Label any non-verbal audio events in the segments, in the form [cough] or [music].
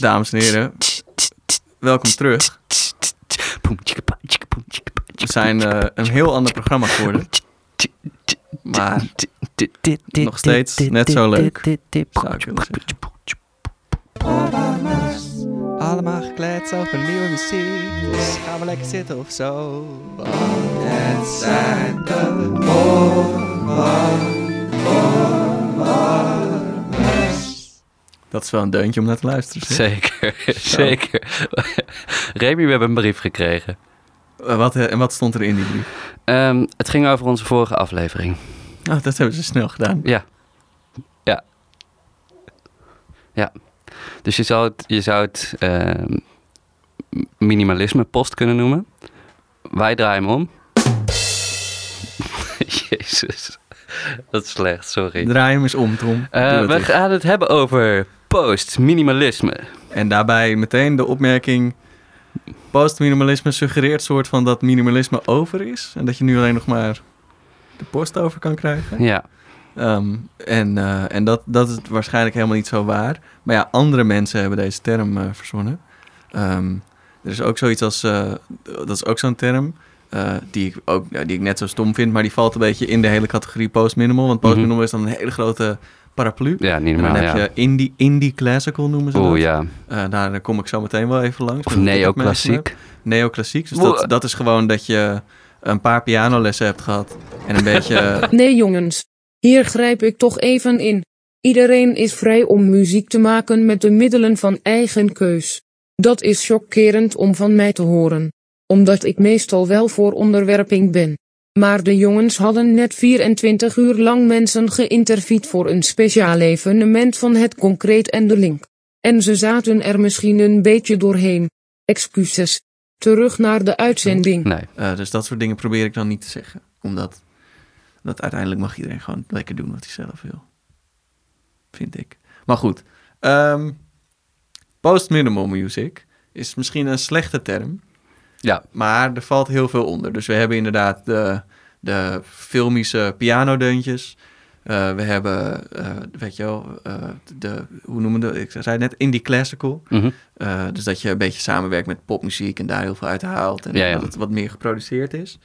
Dames en heren, welkom terug. We zijn eh, een heel ander programma geworden. Maar nog steeds net zo leuk, zou ik willen zeggen. Allemaal gekletst over nieuwe muziek. Dus gaan we lekker zitten of zo. het zijn de Dat is wel een deuntje om naar te luisteren. zeg. Zeker, [laughs] zeker. Remy, we hebben een brief gekregen. Eh, wat, eh, en wat stond er in die brief? Ehm, het ging over onze vorige aflevering. Oh, dat hebben ze snel gedaan. Ja. Ja. Ja. Dus je zou het, je zou het ehm, minimalisme post kunnen noemen. Wij draaien hem om. [laughs] Jezus. [laughs] Dat is slecht, sorry. Draai hem eens om, Tom. Eh, we gaan het hebben over post, minimalisme. En daarbij meteen de opmerking... Postminimalisme suggereert soort van dat minimalisme over is. En dat je nu alleen nog maar de post over kan krijgen. Ja, Ehm, en eh, en dat, dat is waarschijnlijk helemaal niet zo waar. Maar ja, andere mensen hebben deze term eh, verzonnen. Ehm, er is ook zoiets als... dat is ook zo'n term... eh, die, ik ook, ja, die ik net zo stom vind, maar die valt een beetje in de hele categorie post-minimal. Want post-minimal is dan een hele grote paraplu. ja niet En dan normaal, heb ja. je indie, indie classical noemen ze dat. Oeh, ja. Eh, daar kom ik zo meteen wel even langs. Of neoclassiek. Neoclassiek. Dus dat, dat is gewoon dat je een paar pianolessen hebt gehad. En een beetje... [laughs] Nee jongens, hier grijp ik toch even in. Iedereen is vrij om muziek te maken met de middelen van eigen keus. Dat is chockerend om van mij te horen. Omdat ik meestal wel voor onderwerping ben. Maar de jongens hadden net 24 uur lang mensen geïnterviewd voor een speciaal evenement van het concreet en de link. En ze zaten er misschien een beetje doorheen. Excuses. Terug naar de uitzending. Nee. eh, dus dat soort dingen probeer ik dan niet te zeggen. Omdat dat uiteindelijk mag iedereen gewoon lekker doen wat hij zelf wil. Vind ik. Maar goed. ehm, Post-minimal music is misschien een slechte term. Ja, Maar er valt heel veel onder. Dus we hebben inderdaad de, de filmische pianodeuntjes. Eh, we hebben, eh, weet je wel, eh, de, hoe noemen we dat? Ik zei net indie classical. mhm. Dus dat je een beetje samenwerkt met popmuziek en daar heel veel uit haalt. En Ja, ja. dat het wat meer geproduceerd is.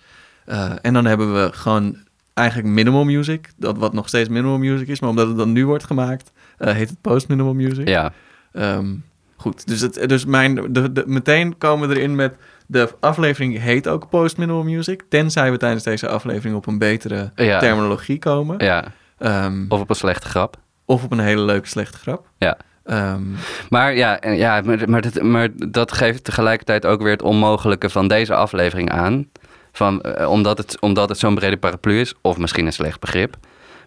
En dan hebben we gewoon eigenlijk minimal music. Dat wat nog steeds minimal music is. Maar omdat het dan nu wordt gemaakt, heet het post minimal music. ja. Ehm, goed, dus, het, dus mijn, de, de, meteen komen we erin met... De aflevering heet ook Post Minimal Music. Tenzij we tijdens deze aflevering op een betere Ja. terminologie komen. ja. Ehm, Of op een slechte grap. of op een hele leuke slechte grap. Ja. Ehm, Maar ja, ja maar, maar, dat, maar dat geeft tegelijkertijd ook weer het onmogelijke van deze aflevering aan. Van, eh, omdat het, omdat het zo'n brede paraplu is, of misschien een slecht begrip.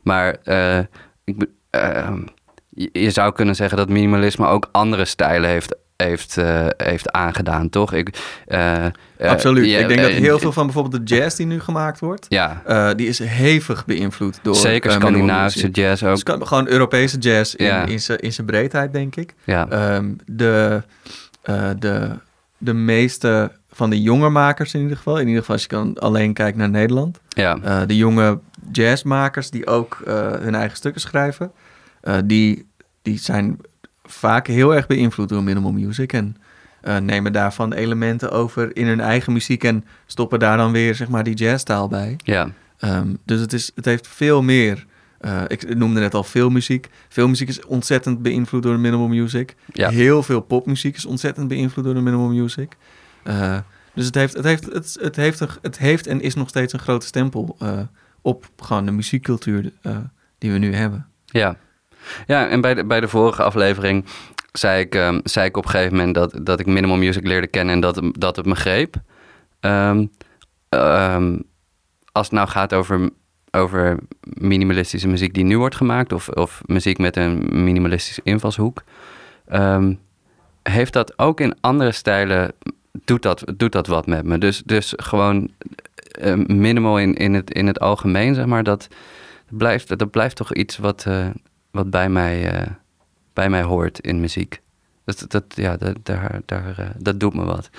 Maar eh, ik, eh, je, je zou kunnen zeggen dat minimalisme ook andere stijlen heeft, heeft, eh, heeft aangedaan, toch? Ik, eh, eh, absoluut. Ik denk dat heel veel van bijvoorbeeld de jazz die nu gemaakt wordt... Ja, die is hevig beïnvloed door... zeker Scandinavische jazz ook. Kan- gewoon Europese jazz in, Ja. in zijn in zijn breedheid, denk ik. Ja, Ehm, de, de, de meeste van de jonge makers in ieder geval... in ieder geval als je kan alleen kijkt naar Nederland... ja, de jonge jazzmakers die ook hun eigen stukken schrijven, die, die zijn vaak heel erg beïnvloed door minimal music en eh, nemen daarvan elementen over in hun eigen muziek en stoppen daar dan weer zeg maar die jazztaal bij. ja, Ehm, dus het, is, het heeft veel meer. eh, ik noemde net al filmmuziek. Filmmuziek is ontzettend beïnvloed door de minimal music. ja. Heel veel popmuziek is ontzettend beïnvloed door de minimal music. Eh, dus het heeft, het, heeft, het, het, heeft een, het heeft en is nog steeds een grote stempel op gewoon de muziekcultuur die we nu hebben. Ja, ja en bij de, bij de vorige aflevering zei ik, ehm, zei ik op een gegeven moment dat, dat ik minimal music leerde kennen en dat, dat het me greep. Ehm, ehm, als het nou gaat over, over minimalistische muziek die nu wordt gemaakt, of, of muziek met een minimalistische invalshoek, heeft dat ook in andere stijlen, doet dat, doet dat wat met me. Dus, dus gewoon minimal in, in, het, in het algemeen, zeg maar, dat blijft, dat blijft toch iets wat, eh, wat bij, mij, eh, bij mij hoort in muziek. Dat, dat, ja, dat, daar, daar, eh, dat doet me wat.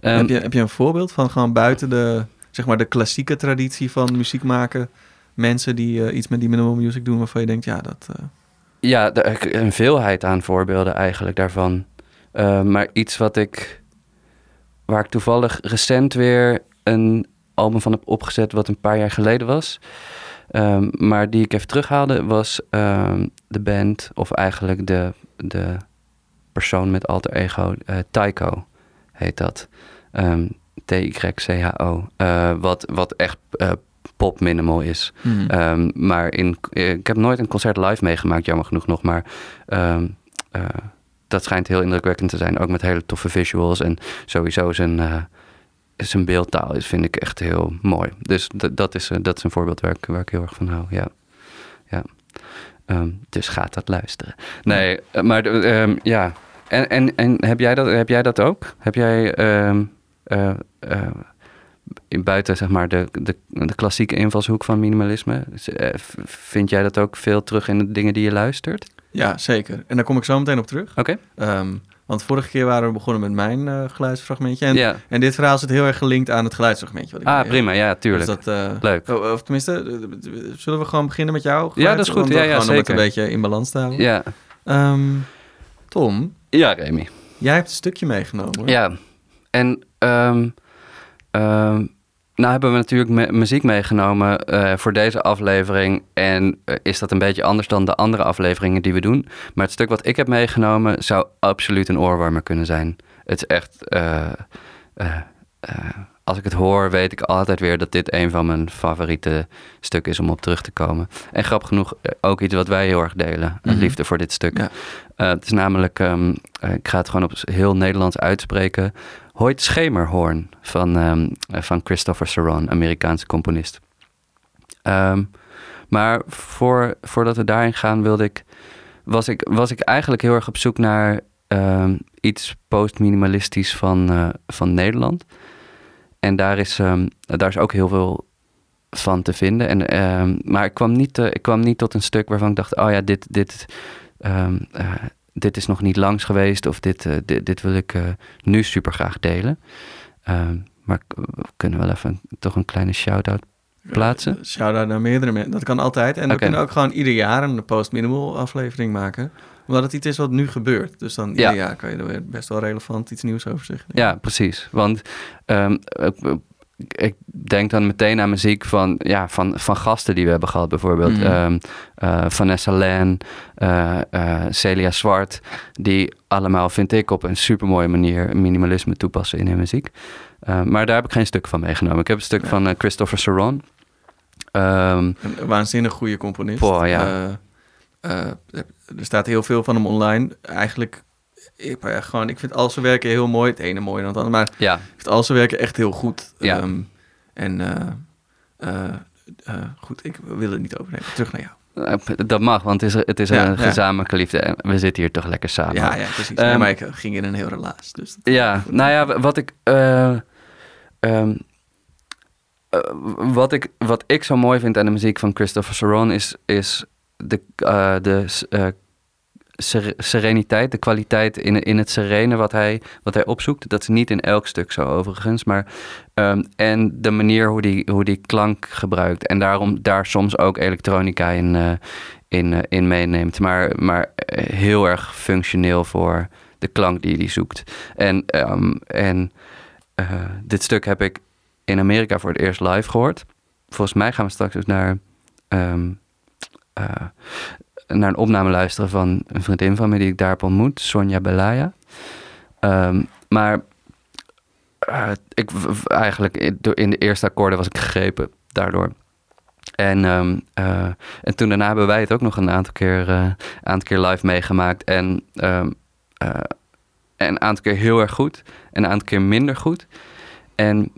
Ehm, heb, je, heb je een voorbeeld van gewoon buiten de, zeg maar de klassieke traditie van muziek maken, mensen die eh, iets met die minimal music doen waarvan je denkt, ja, dat... Ja, een veelheid aan voorbeelden eigenlijk daarvan. Eh, maar iets wat ik... Waar ik toevallig recent weer een album van heb opgezet... wat een paar jaar geleden was. Ehm, maar die ik even terughaalde was ehm, de band... of eigenlijk de, de persoon met alter ego... eh Tycho heet dat. Ehm, T-Y-C-H-O. Eh, wat, wat echt eh, pop minimal is. hmm. Maar in, ik heb nooit een concert live meegemaakt, jammer genoeg nog. Maar dat schijnt heel indrukwekkend te zijn. Ook met hele toffe visuals. En sowieso zijn, zijn beeldtaal is, vind ik echt heel mooi. Dus dat, is, eh, dat is een voorbeeld waar ik, waar ik heel erg van hou. Ja. Ja. Ehm, dus gaat dat luisteren. Nee, eh, maar ehm, ja. En, en, en heb, jij dat, heb jij dat ook? Heb jij ehm, eh, in buiten zeg maar de, de, de klassieke invalshoek van minimalisme? Vind jij dat ook veel terug in de dingen die je luistert? Ja, zeker. En daar kom ik zo meteen op terug. Oké. Want vorige keer waren we begonnen met mijn eh, geluidsfragmentje. En, Ja. en dit verhaal zit heel erg gelinkt aan het geluidsfragmentje. Wat ik Ah, prima. Ja, Dus tuurlijk. dat, eh, Leuk. oh, Of tenminste, eh, zullen we gewoon beginnen met jou? Ja, dat is goed. Want Ja, ja, gewoon om het zeker. een beetje in balans te houden. Ja. Ehm, Tom, ja, Remy. jij hebt een stukje meegenomen. Ja. En ehm, ehm, nou hebben we natuurlijk mu- muziek meegenomen eh, voor deze aflevering. En eh, is dat een beetje anders dan de andere afleveringen die we doen. Maar het stuk wat ik heb meegenomen zou absoluut een oorwarmer kunnen zijn. Het is echt... eh, als ik het hoor, weet ik altijd weer dat dit een van mijn favoriete stukken is om op terug te komen. En grappig genoeg ook iets wat wij heel erg delen. Mhm. liefde voor dit stuk. Ja. Het is namelijk, eh, ik ga het gewoon op heel Nederlands uitspreken. Hoyt Schemerhoorn van, ehm, eh, van Christopher Saron, Amerikaanse componist. Ehm, maar voor, voordat we daarin gaan, wilde ik, was, ik, was ik eigenlijk heel erg op zoek naar ehm, iets post-minimalistisch van, eh, van Nederland. En daar is, daar is ook heel veel van te vinden. En, maar ik kwam, niet, eh, ik kwam niet tot een stuk waarvan ik dacht: oh ja, dit, dit, eh, dit is nog niet langs geweest. Of dit, eh, dit, dit wil ik eh, nu super graag delen. Ehm, maar we kunnen wel even toch een kleine shout-out plaatsen. Eh, Shout-out naar meerdere mensen. Dat kan altijd. En we kunnen ook gewoon ieder jaar een post-minimal aflevering maken. Omdat het iets is wat nu gebeurt. Dus dan ieder Ja. jaar kan je er weer best wel relevant iets nieuws over zeggen. Ja, precies. Want ehm, ik, denk dan meteen aan muziek van, ja, van, van gasten die we hebben gehad. Bijvoorbeeld Mhm. ehm, eh, Vanessa Lan, eh, eh, Celia Zwart. Die allemaal, vind ik, op een supermooie manier minimalisme toepassen in hun muziek. Eh, maar daar heb ik geen stuk van meegenomen. Ik heb een stuk Ja. van Christopher Saron. Ehm, Een waanzinnig goede componist. Boah, ja. Er staat heel veel van hem online. Eigenlijk, ik, ja, gewoon, ik vind al zijn werken heel mooi. Het ene mooier dan het andere. Maar ja, ik vind al zijn werken echt heel goed. Ja. Ehm, en eh, eh, eh, goed, ik wil het niet overnemen. Terug naar jou. dat mag, want het is, het is Ja, een gezamenlijke liefde. En we zitten hier toch lekker samen. Ja, ja, precies. Nee, maar ik ging in een heel relaas. Dus Ja, nou ja, wat ik. eh, ehm, eh, wat, ik wat ik zo mooi vind aan de muziek van Christopher Saron is, is de, de sereniteit, de kwaliteit in, in het serene wat hij, wat hij opzoekt. Dat is niet in elk stuk zo overigens, maar ehm, en de manier hoe die, hoe die klank gebruikt. En daarom daar soms ook elektronica in, eh, in, eh, in meeneemt. Maar, maar eh, heel erg functioneel voor de klank die hij zoekt. En, ehm, en dit stuk heb ik in Amerika voor het eerst live gehoord. Volgens mij gaan we straks dus naar, ehm, eh, naar een opname luisteren van een vriendin van me die ik daar heb ontmoet, Sonja Belaya. Ehm, maar eh, ik, eigenlijk in- door- in de eerste akkoorden was ik gegrepen daardoor. En, ehm, eh, en toen daarna hebben wij het ook nog een aantal keer, eh, aantal keer live meegemaakt. En, ehm, eh, en een aantal keer heel erg goed. En een aantal keer minder goed. En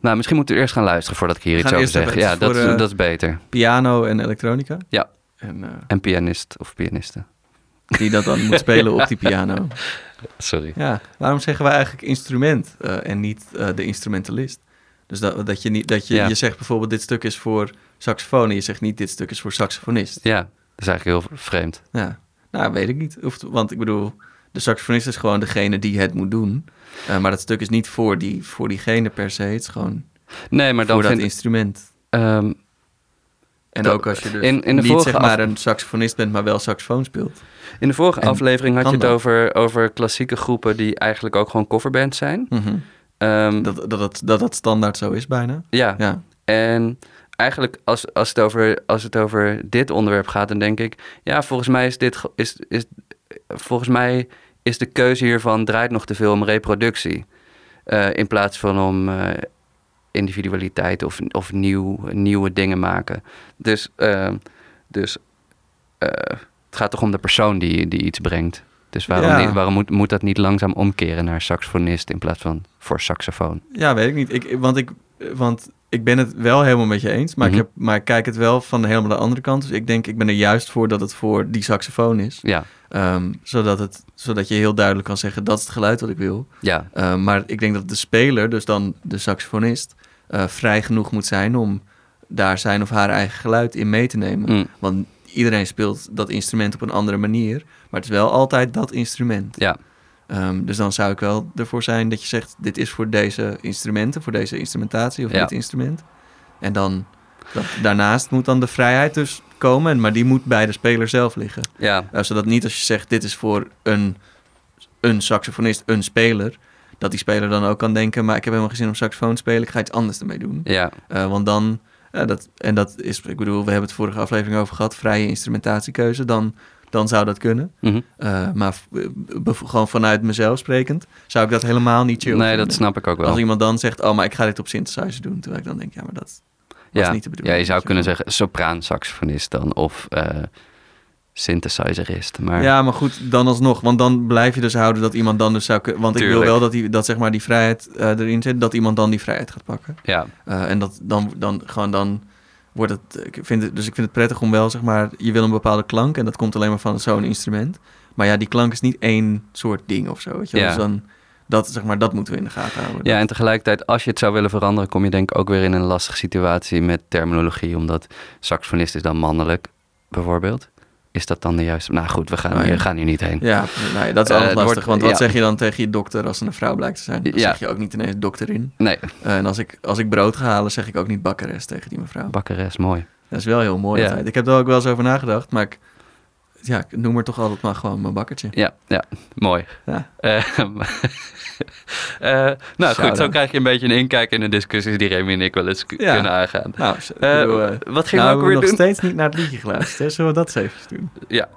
nou, misschien moeten we eerst gaan luisteren voordat ik hier iets over zeg. Ja, dat, eh, dat is beter. Piano en elektronica. Ja. En eh, En pianist of pianiste. die dat dan moet spelen op die [laughs] piano. Sorry. Ja, waarom zeggen wij eigenlijk instrument eh, en niet eh, de instrumentalist? Dus dat, dat je niet dat je, Ja. je zegt bijvoorbeeld dit stuk is voor saxofoon en je zegt niet dit stuk is voor saxofonist. Ja, dat is eigenlijk heel vreemd. Ja, nou weet ik niet. Of, want ik bedoel, de saxofonist is gewoon degene die het moet doen. Maar dat stuk is niet voor, die, voor diegene per se. Het is gewoon Nee, maar dan voor dat vind instrument. ehm, En ook als je dus in- in de niet zeg maar een saxofonist bent, maar wel saxofoon speelt. In de vorige En aflevering had je het dat? over, over klassieke groepen die eigenlijk ook gewoon coverbands zijn. Mhm. Ehm, dat, dat, dat, dat dat standaard zo is bijna. ja, Ja. en eigenlijk als, als, het over, als het over dit onderwerp gaat, dan denk ik... Ja, volgens mij is dit... Is, is, volgens mij is de keuze hiervan draait nog te veel om reproductie. eh, in plaats van om eh, individualiteit of, of nieuw, nieuwe dingen maken. Dus, ehm, dus eh, het gaat toch om de persoon die, die iets brengt. Dus waarom, Ja. niet, waarom moet, moet dat niet langzaam omkeren naar saxofonist in plaats van voor saxofoon? Ja, weet ik niet. Ik, want, ik, want ik ben het wel helemaal met je eens, maar, Mhm. ik heb, maar ik kijk het wel van helemaal de andere kant. Dus ik denk, ik ben er juist voor dat het voor die saxofoon is. Ja, Ehm, zodat, het, zodat je heel duidelijk kan zeggen, dat is het geluid wat ik wil. ja, Ehm, maar ik denk dat de speler, dus dan de saxofonist, eh, vrij genoeg moet zijn om daar zijn of haar eigen geluid in mee te nemen. Mm, Want iedereen speelt dat instrument op een andere manier, maar het is wel altijd dat instrument. ja, Ehm, dus dan zou ik wel ervoor zijn dat je zegt: dit is voor deze instrumenten, voor deze instrumentatie of Ja. dit instrument. En dan dat, daarnaast moet dan de vrijheid dus komen, en- maar die moet bij de speler zelf liggen. ja, Eh, zodat niet als je zegt: dit is voor een, een saxofonist, een speler, dat die speler dan ook kan denken: maar ik heb helemaal geen zin om saxofoon te spelen, ik ga iets anders ermee doen. ja, Eh, want dan, ja, dat, en dat is, ik bedoel, we hebben het vorige aflevering over gehad, vrije instrumentatiekeuze, dan, dan zou dat kunnen. mhm. Uh, maar bev- gewoon vanuit mezelf sprekend, zou ik dat helemaal niet chill Nee, vinden. dat snap ik ook wel. Als iemand dan zegt, oh, maar ik ga dit op synthesizer doen. Terwijl ik dan denk, ja, maar dat was ja. niet de bedoeling. ja, je zou kunnen zeggen sopraansaxofonist dan of eh synthesizerist. Maar Ja, maar goed, dan alsnog. Want dan blijf je dus houden dat iemand dan dus zou kunnen... Want ik wil wel dat, die, dat zeg maar die vrijheid eh, erin zit. Dat iemand dan die vrijheid gaat pakken. ja, Uh, en dat dan, dan gewoon dan wordt het... Ik vind het... Dus ik vind het prettig om wel, zeg maar... Je wil een bepaalde klank en dat komt alleen maar van zo'n instrument. Maar ja, die klank is niet één soort ding of zo. Weet je? Ja. Dus dan... Dat, zeg maar, dat moeten we in de gaten houden. ja, en tegelijkertijd als je het zou willen veranderen, kom je denk ik ook weer in een lastige situatie met terminologie, omdat saxofonist is dan mannelijk, bijvoorbeeld. Is dat dan de juiste... Nou goed, we gaan, ja. hier, gaan hier niet heen. Ja, nee, dat is Eh, altijd het lastig. want wat ja. zeg je dan tegen je dokter als er een vrouw blijkt te zijn? Dan zeg je ook niet ineens dokter in. Nee, Eh, en als ik, als ik brood ga halen, zeg ik ook niet bakkeres tegen die mevrouw. bakkeres, mooi. Dat is wel heel mooi. Ik heb er ook wel eens over nagedacht, maar ik, ja, ik noem er toch altijd maar gewoon mijn bakkertje. Ja, ja, mooi. Ja. Eh, [laughs] eh, nou goed, zo krijg je een beetje een inkijk in de discussies die Remy en ik wel eens Ja. kunnen aangaan. Nou, bedoel, eh, wat gingen nou, we ook weer nog doen? steeds niet naar het liedje geluisterd. hè? Zullen we dat eens even doen? Ja,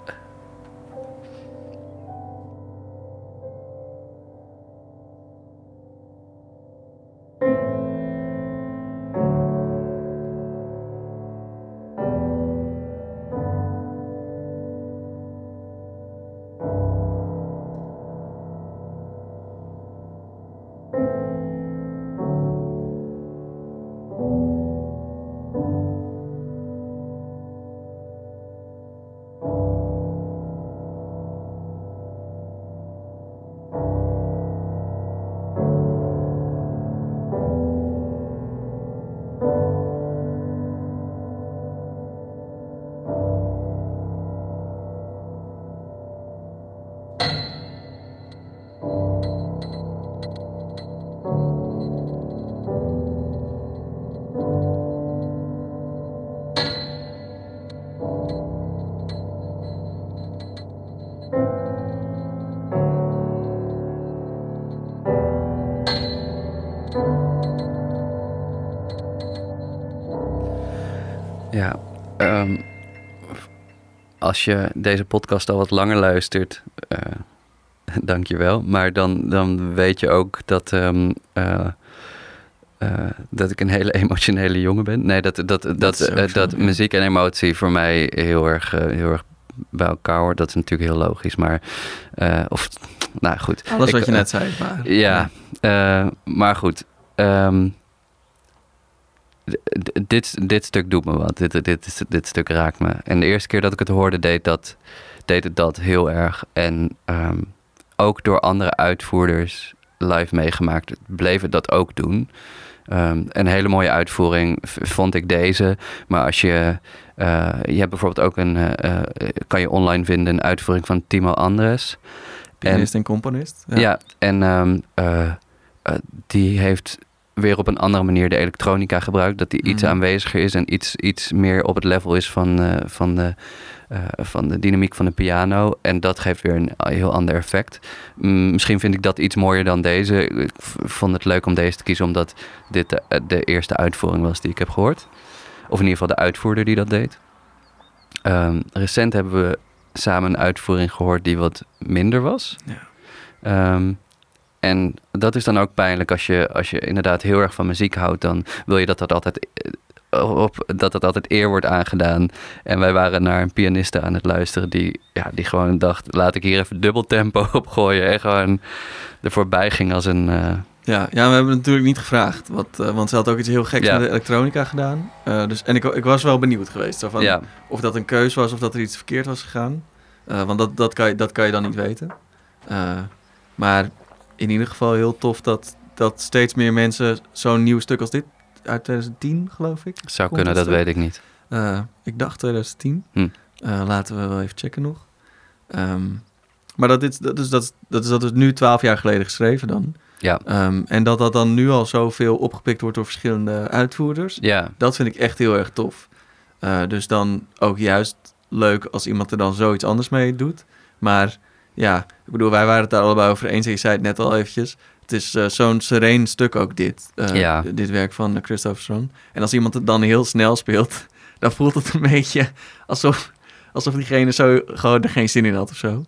als je deze podcast al wat langer luistert, eh [laughs] dank je wel. Maar dan, dan weet je ook dat, eh, dat ik een hele [laughs] emotionele jongen ben. Nee, dat, dat, dat, zo, dat ja. muziek en emotie voor mij heel erg, heel erg bij elkaar hoort. Dat is natuurlijk heel logisch, maar... of, nou goed. Alles Ik, wat je net zei. Maar, ja, maar goed. d- dit, dit stuk doet me wat. Dit, dit, dit, dit stuk raakt me. En de eerste keer dat ik het hoorde, deed, dat, deed het dat heel erg. En ehm, ook door andere uitvoerders live meegemaakt, bleef het dat ook doen. Ehm, een hele mooie uitvoering vond ik deze. Maar als je. eh, je hebt bijvoorbeeld ook een. eh, eh, kan je online vinden een uitvoering van Timo Andres. Pianist en componist. Ja, en ehm, eh, eh, die heeft weer op een andere manier de elektronica gebruikt. Dat die iets Mhm. aanweziger is en iets, iets meer op het level is van, eh, van, de, eh, van de dynamiek van de piano. En dat geeft weer een heel ander effect. Mm, misschien vind ik dat iets mooier dan deze. Ik vond het leuk om deze te kiezen, omdat dit de, eh, de eerste uitvoering was die ik heb gehoord. Of in ieder geval de uitvoerder die dat deed. Ehm, recent hebben we samen een uitvoering gehoord die wat minder was. Ja. Ehm, en dat is dan ook pijnlijk als je, als je inderdaad heel erg van muziek houdt. Dan wil je dat dat altijd, eh, op, dat dat altijd eer wordt aangedaan. En wij waren naar een pianiste aan het luisteren die, ja, die gewoon dacht... laat ik hier even dubbel tempo [laughs] op gooien. En gewoon er voorbij ging als een... eh, Ja, ja, we hebben natuurlijk niet gevraagd. Wat, eh, want ze had ook iets heel geks Ja. met de elektronica gedaan. Dus, en ik, ik was wel benieuwd geweest. Zo van, ja, Of dat een keus was of dat er iets verkeerd was gegaan. Want dat, dat, kan je, dat kan je dan niet weten. Maar in ieder geval heel tof dat, dat steeds meer mensen zo'n nieuw stuk als dit... uit 2010, geloof ik. zou kunnen, dat weet ik niet. Eh, ik dacht 2010. Hm. Eh, laten we wel even checken nog. Ehm, maar dat, dit, dat, is, dat, is, dat, is, dat is nu 12 jaar geleden geschreven dan. Ja, Ehm, en dat dat dan nu al zoveel opgepikt wordt door verschillende uitvoerders. ja, Dat vind ik echt heel erg tof. Eh, dus dan ook juist leuk als iemand er dan zoiets anders mee doet. Maar ja, ik bedoel, wij waren het daar allebei over eens. En je zei het net al eventjes. Het is eh, zo'n sereen stuk ook dit. eh, Ja. Dit werk van uh, Christopherson. En als iemand het dan heel snel speelt, [laughs] dan voelt het een beetje alsof, alsof diegene zo gewoon er geen zin in had of zo.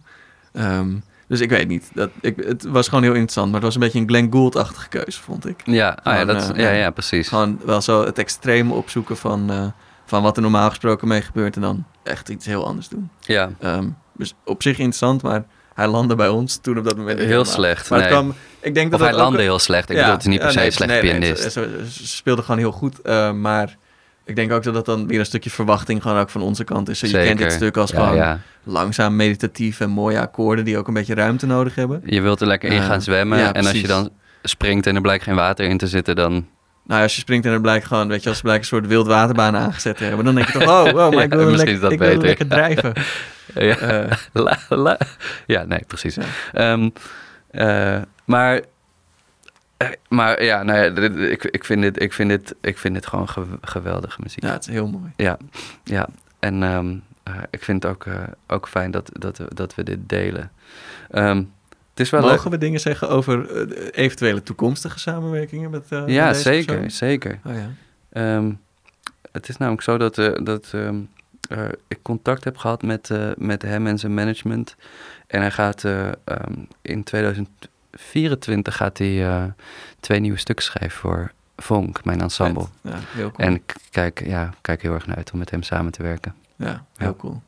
Ehm, dus ik weet niet. Dat, ik, het was gewoon heel interessant. Maar het was een beetje een Glenn Gould-achtige keuze, vond ik. ja, ah, ja, dat, eh, ja, ja. precies. Gewoon wel zo het extreme opzoeken van, eh, van wat er normaal gesproken mee gebeurt. En dan echt iets heel anders doen. Ja, Ehm, dus op zich interessant, maar hij landde bij ons toen op dat moment. heel helemaal. slecht. Maar het nee. kwam, ik denk dat Of hij ook- landde heel slecht. Ik Ja, bedoel, het is niet per ja, se nee, een slechte nee, pianist. ze, speelde gewoon heel goed. eh, maar ik denk ook dat dat dan weer een stukje verwachting gewoon ook van onze kant is. Zo, je kent dit stuk als Ja, gewoon ja. langzaam meditatief en mooie akkoorden die ook een beetje ruimte nodig hebben. Je wilt er lekker in Eh, gaan zwemmen. ja, en als je dan springt en er blijkt geen water in te zitten, dan... Nou, ja, als je springt en er blijkt gewoon, weet je, als ze blijkt een soort wildwaterbaan aangezet te hebben, dan denk je toch, oh, wow, maar [laughs] ik Ja, wil, lekker, dat ik wil lekker drijven. [laughs] Ja, Eh, [laughs] la, la. ja nee, precies. Ja. Ehm, eh, maar, eh, maar ja, nou ja, ik, ik, vind dit, ik, vind dit, ik vind dit gewoon gew- geweldige muziek. ja, het is heel mooi. Ja, ja. En ehm, eh, ik vind het ook, ook fijn dat, dat, we- dat we dit delen. Ehm, het is wel leuk. Mogen we dingen zeggen over eventuele toekomstige samenwerkingen met, Ja, met zeker, persoon? zeker. Oh ja. Het is namelijk zo dat, dat eh, ik contact heb gehad met, eh, met hem en zijn management. En hij gaat eh, ehm, in 2024 gaat hij, twee nieuwe stukken schrijven voor Vonk, mijn ensemble. Ja, heel cool. En ik kijk, ja, kijk heel erg naar uit om met hem samen te werken. ja, heel Ja. cool.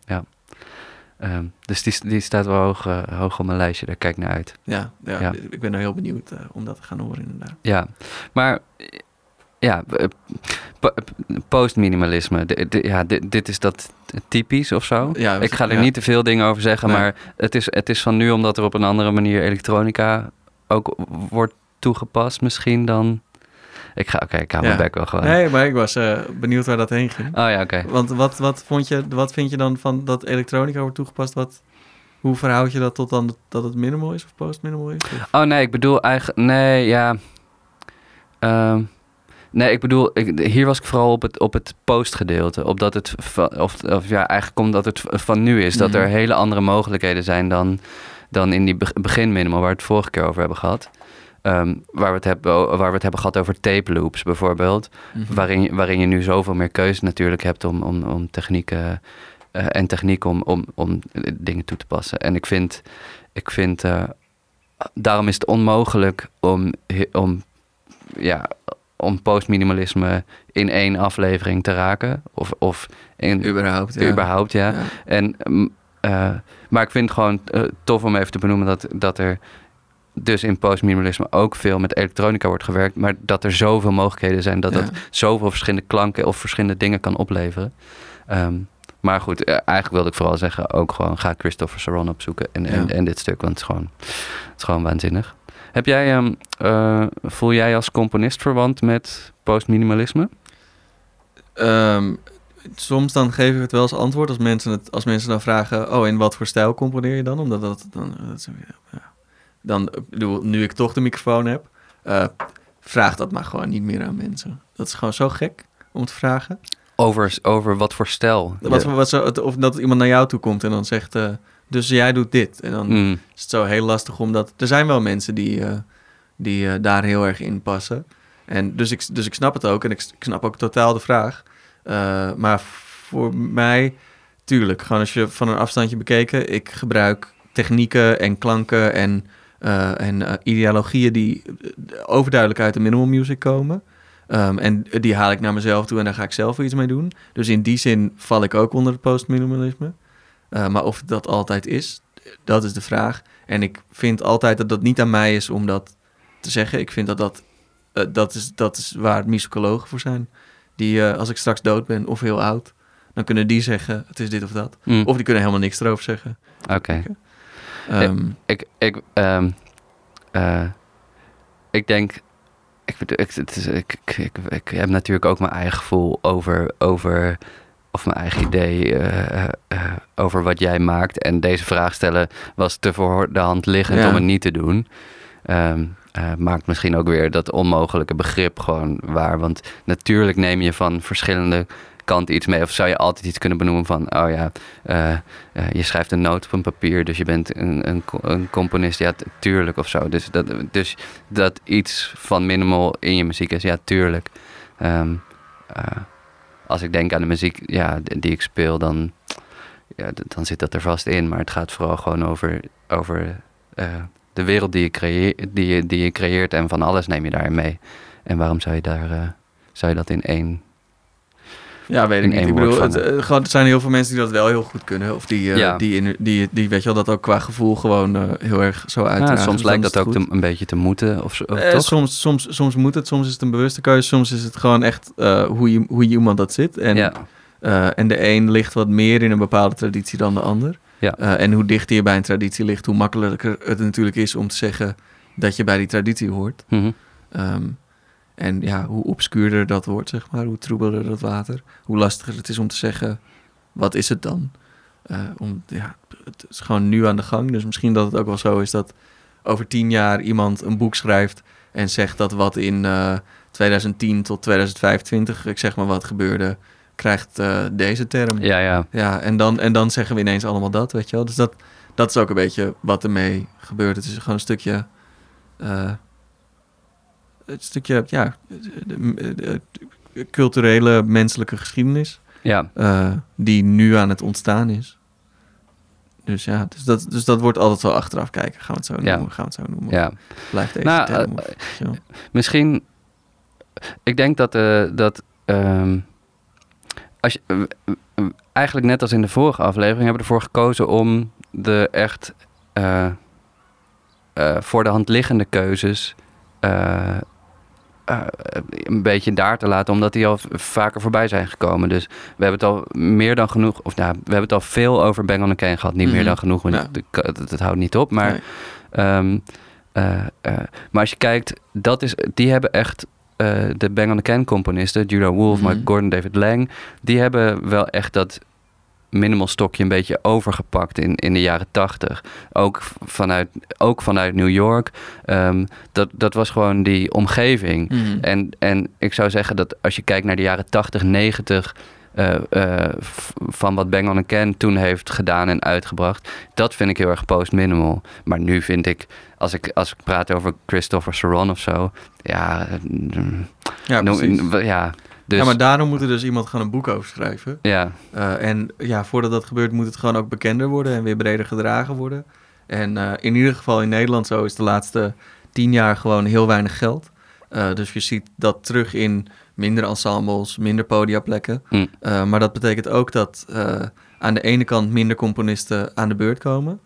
Ehm, dus die, die staat wel hoog, hoog op mijn lijstje, daar kijk ik naar uit. Ja, ja, Ja. ik ben nou heel benieuwd om dat te gaan horen inderdaad. Ja, maar ja, eh, po- postminimalisme, ja, dit, dit is dat typisch of zo. Ja, Ik ga er ja. niet te veel dingen over zeggen, Nee. maar het is, het is van nu omdat er op een andere manier elektronica ook wordt toegepast misschien dan... Ik ga, oké, ik hou mijn bek wel gewoon. Nee, maar ik was eh, benieuwd waar dat heen ging. Oh ja, oké. Want wat, wat, vond je, wat vind je dan van dat elektronica wordt toegepast? Wat, hoe verhoud je dat tot dan dat het minimal is of post-minimal is? Of- Oh nee, ik bedoel eigenlijk... Nee, ja... Ehm, nee, ik bedoel... Ik, hier was ik vooral op het, op het postgedeelte. Op dat het... van- Of, of ja, eigenlijk omdat het van nu is. Dat er Mhm. hele andere mogelijkheden zijn dan, dan in die be- begin minimal... waar we het vorige keer over hebben gehad. Ehm, waar, we het hebben, waar we het hebben gehad over tape loops bijvoorbeeld. Mhm. Waarin, je- waarin je nu zoveel meer keuze natuurlijk hebt om, om, om technieken... eh, en techniek om, om, om dingen toe te passen. En ik vind... Ik vind eh, daarom is het onmogelijk om, om, ja, om postminimalisme in één aflevering te raken. Of, of in, Überhaupt, ja. überhaupt, ja. Ja. En, mm, eh, maar ik vind het gewoon eh, tof om even te benoemen dat, dat er dus in postminimalisme ook veel met elektronica wordt gewerkt. Maar dat er zoveel mogelijkheden zijn dat Ja. het zoveel verschillende klanken of verschillende dingen kan opleveren. Ehm, maar goed, eh, eigenlijk wilde ik vooral zeggen, ook gewoon ga Christopher Saron opzoeken en, en, en dit stuk, want het is gewoon, het is gewoon waanzinnig. Heb jij, eh, voel jij als componist verwant met postminimalisme? Ehm, soms dan geef ik het wel als antwoord als mensen, het, als mensen dan vragen... oh, in wat voor stijl componeer je dan? Omdat dat dan... Dat is, ja. Dan, bedoel, nu ik toch de microfoon heb... eh, vraag dat maar gewoon niet meer aan mensen. Dat is gewoon zo gek om te vragen. Over, over wat voor stijl? Wat, wat zo, of dat iemand naar jou toe komt en dan zegt, eh, dus jij doet dit. En dan Mm, is het zo heel lastig omdat... Er zijn wel mensen die, eh, die eh, daar heel erg in passen. En dus ik, dus ik snap het ook en ik, ik snap ook totaal de vraag. Eh, maar voor mij, tuurlijk, gewoon als je van een afstandje bekeken... ik gebruik technieken en klanken en, en ideologieën... die overduidelijk uit de minimal music komen... Ehm, en die haal ik naar mezelf toe en daar ga ik zelf iets mee doen. Dus in die zin val ik ook onder het postminimalisme. Eh, maar of dat altijd is, dat is de vraag. En ik vind altijd dat dat niet aan mij is om dat te zeggen. Ik vind dat dat, eh, dat, is, dat is waar musicologen voor zijn. Die, eh, als ik straks dood ben of heel oud, dan kunnen die zeggen het is dit of dat. mm, Of die kunnen helemaal niks erover zeggen. Oké. Ehm, Ik, ik, ehm, eh, ik denk. Ik, bedoel, ik, het is, ik, ik, ik, ik heb natuurlijk ook mijn eigen gevoel over. over of mijn eigen idee eh, eh, eh, over wat jij maakt. En deze vraag stellen was te voor de hand liggend Ja. om het niet te doen. Ehm, eh, maakt misschien ook weer dat onmogelijke begrip gewoon waar. Want natuurlijk neem je van verschillende kanten iets mee. Of zou je altijd iets kunnen benoemen van... oh ja, je schrijft een noot op een papier... dus je bent een, een, een componist. Ja, tuurlijk of zo. Dus dat, dus dat iets van minimal in je muziek is. Ja, tuurlijk. Eh, als ik denk aan de muziek ja, die ik speel... dan, ja, dan zit dat er vast in. Maar het gaat vooral gewoon over... over eh, de wereld die je, creëer, die, je, die je creëert en van alles neem je daarin mee. En waarom zou je, daar, eh, zou je dat in één... ja, weet ik niet. Ik bedoel, het, eh, er zijn heel veel mensen die dat wel heel goed kunnen. Of die, eh, Ja. die, in- die, die, weet je wel, dat ook qua gevoel gewoon eh, heel erg zo Ja, uitdragen. soms Dus lijkt dat ook te- een beetje te moeten, of, Eh, toch? soms, soms, soms moet het, soms is het een bewuste keuze, soms is het gewoon echt hoe, je, hoe iemand dat zit. En, ja, en de een ligt wat meer in een bepaalde traditie dan de ander. Ja. En hoe dichter je bij een traditie ligt, hoe makkelijker het natuurlijk is om te zeggen dat je bij die traditie hoort. Ehm, en ja, hoe obscuurder dat wordt, zeg maar, hoe troebeler dat water, hoe lastiger het is om te zeggen, wat is het dan? Eh, om, ja, het is gewoon nu aan de gang, dus misschien dat het ook wel zo is dat over tien jaar iemand een boek schrijft en zegt dat wat in eh, 2010 tot 2025, ik zeg maar wat gebeurde, krijgt eh, deze term. ja, ja. Ja, en dan, en dan zeggen we ineens allemaal dat, weet je wel. Dus dat, dat is ook een beetje wat ermee gebeurt. Het is gewoon een stukje... een stukje, ja, de- de- de culturele menselijke geschiedenis... ja. eh, die nu aan het ontstaan is. Dus ja, dus dat, dus dat wordt altijd wel achteraf kijken. Gaan we het zo Ja. noemen? Gaan we het zo noemen? ja. Blijft deze Nou, term? eh, Of. Misschien, ik denk dat, eh, dat ehm, als je, eigenlijk net als in de vorige aflevering hebben we ervoor gekozen om de echt voor de hand liggende keuzes eh, een beetje daar te laten, omdat die al vaker voorbij zijn gekomen. Dus we hebben het al meer dan genoeg, of nou, we hebben het al veel over Bang on the Cane gehad, niet meer Mhm. dan genoeg, want Ja. het, het, het houdt niet op, maar Nee. Ehm, eh, eh, maar als je kijkt, dat is, die hebben echt de Bang on the Can componisten, Judah Wolf, Mhm. Mike Gordon, David Lang, die hebben wel echt dat minimal stokje een beetje overgepakt in, in de jaren tachtig. Ook vanuit, ook vanuit New York. Ehm, dat, dat was gewoon die omgeving. Mhm. En, en ik zou zeggen dat als je kijkt naar de jaren 80, 90... eh, eh, v- van wat Bang on Can toen heeft gedaan en uitgebracht... dat vind ik heel erg post-minimal. Maar nu vind ik, als ik, als ik praat over Christopher Saron of zo... ja, mm, ja, noem- ja, dus, ja, maar daarom moet er dus iemand gewoon een boek over schrijven. ja, Eh, en ja, voordat dat gebeurt moet het gewoon ook bekender worden en weer breder gedragen worden. En eh, in ieder geval in Nederland zo is de laatste tien jaar gewoon heel weinig geld. Eh, dus je ziet dat terug in minder ensembles, minder podiaplekken. Hm. Maar dat betekent ook dat aan de ene kant minder componisten aan de beurt komen.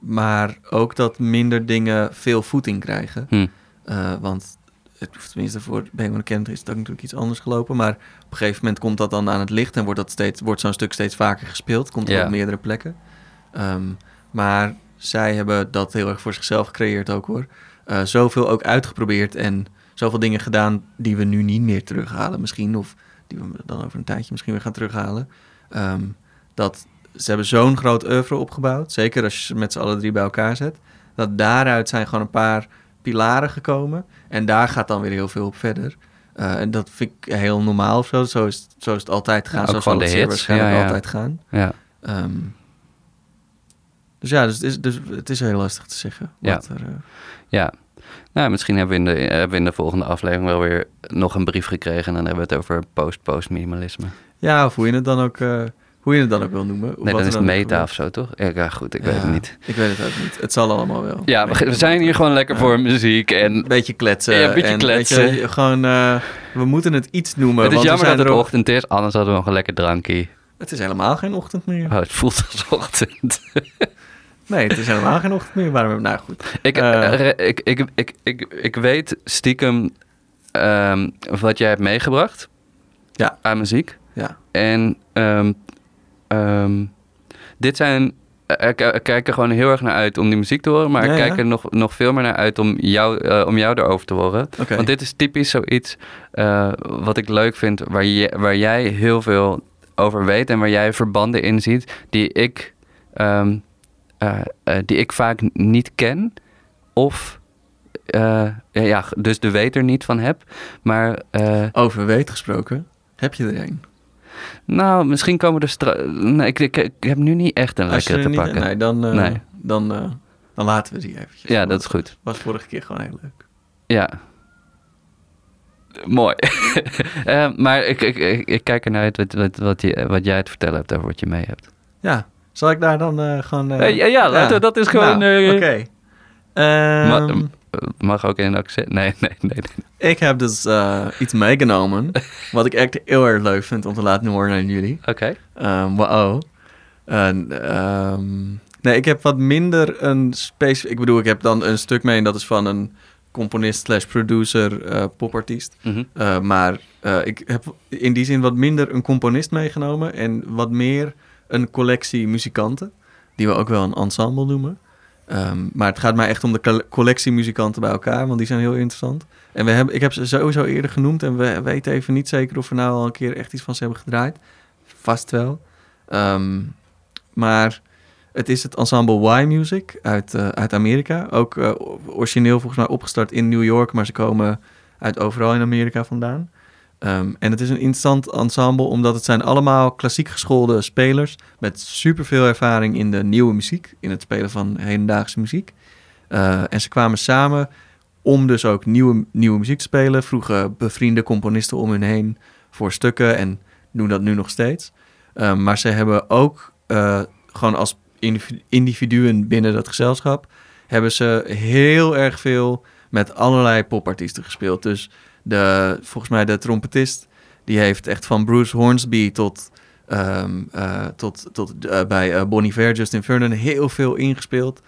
Maar ook dat minder dingen veel voeting krijgen. hm, want tenminste voor on Kent is ook natuurlijk iets anders gelopen. Maar op een gegeven moment komt dat dan aan het licht en wordt, dat steeds, wordt zo'n stuk steeds vaker gespeeld. Komt er Ja. op meerdere plekken. Ehm, maar zij hebben dat heel erg voor zichzelf gecreëerd ook hoor. Eh, zoveel ook uitgeprobeerd en zoveel dingen gedaan die we nu niet meer terughalen misschien. Of die we dan over een tijdje misschien weer gaan terughalen. Ehm, dat ze hebben zo'n groot oeuvre opgebouwd. Zeker als je ze met z'n allen drie bij elkaar zet. Dat daaruit zijn gewoon een paar pilaren gekomen. En daar gaat dan weer heel veel op verder. Eh, en dat vind ik heel normaal of zo. Zo is, het- zo is het altijd gaan. Ja, zo zal het de zeer hits. waarschijnlijk Ja, ja. altijd gaan. Ja. Ehm, dus ja, dus het, is, dus het is heel lastig te zeggen. Ja. Wat er, eh, Ja. Nou, misschien hebben we, in de, hebben we in de volgende aflevering wel weer nog een brief gekregen. En dan hebben we het over post-post-minimalisme. ja, of hoe je het dan ook, eh, hoe je het dan ook wil noemen. Nee, dan is het meta of zo, toch? Ja, goed, ik weet het niet. Ik weet het ook niet. Het zal allemaal wel. Ja, we, we zijn hier gewoon lekker voor muziek. En Een beetje kletsen. Ja, een beetje en, kletsen. gewoon, eh, we moeten het iets noemen. het is want jammer dat het ook- ochtend is, anders hadden we nog een lekker drankje. Het is helemaal geen ochtend meer. Oh, het voelt als ochtend. [laughs] Nee, het is helemaal geen ochtend meer. Waarom? Nou goed. Ik, Eh. eh, ik, ik, ik, ik, ik weet stiekem ehm, wat jij hebt meegebracht Ja. aan muziek. Ja. En ehm, ehm, dit zijn... eh, Ik, ik kijk er gewoon heel erg naar uit om die muziek te horen. Maar Ja, ik kijk er nog, nog veel meer naar uit om jou, eh, om jou erover te horen. Want dit is typisch zoiets eh, wat ik leuk vind, waar, je, waar jij heel veel over weet en waar jij verbanden in ziet die ik, ehm, eh, eh, die ik vaak niet ken. Of eh, ja, dus de weet er niet van heb. Maar eh, Over weet gesproken. Heb je er een? Nou, misschien komen er straks. Nee, ik, ik, ik heb nu niet echt een Als je lekkere er te niet, pakken. nee, dan, eh, Nee. Dan, eh, dan laten we die eventjes. ja, dat is goed. was vorige keer gewoon heel leuk. Ja. Mooi. [laughs] Eh, maar ik, ik, ik, ik kijk ernaar uit wat, wat, wat, je, wat jij te vertellen hebt over wat je mee hebt. Ja, zal ik daar dan gewoon... ja, ja, we- dat is gewoon, Nou, eh, Oké. Ehm, Ma- eh, mag ook in een accent. Nee, [laughs] nee, nee. nee. ik heb dus eh, iets meegenomen. [laughs] wat ik echt heel erg leuk vind om te laten horen aan jullie. Oké. Ehm wow. En, ehm, nee, ik heb wat minder een specifiek... Ik bedoel, ik heb dan een stuk mee en dat is van een componist slash producer, eh, popartiest. Uh, maar uh, ik heb in die zin wat minder een componist meegenomen en wat meer een collectie muzikanten, die we ook wel een ensemble noemen. Um, maar het gaat mij echt om de co- collectie muzikanten bij elkaar, want die zijn heel interessant. En we hebben, ik heb ze sowieso eerder genoemd en we weten even niet zeker of we nou al een keer echt iets van ze hebben gedraaid. Vast wel. Um, maar het is het ensemble Y Music uit, uh, uit Amerika. Ook uh, origineel volgens mij opgestart in New York, maar ze komen uit overal in Amerika vandaan. Um, en het is een interessant ensemble omdat het zijn allemaal klassiek geschoolde spelers met superveel ervaring in de nieuwe muziek, in het spelen van hedendaagse muziek. Uh, en ze kwamen samen om dus ook nieuwe, nieuwe muziek te spelen, vroegen bevriende componisten om hun heen voor stukken en doen dat nu nog steeds. Um, maar ze hebben ook uh, gewoon als individuen binnen dat gezelschap, hebben ze heel erg veel met allerlei popartiesten gespeeld. Dus de, volgens mij de trompetist, die heeft echt van Bruce Hornsby tot, um, uh, tot, tot uh, bij uh, Bon Iver, Justin Vernon heel veel ingespeeld.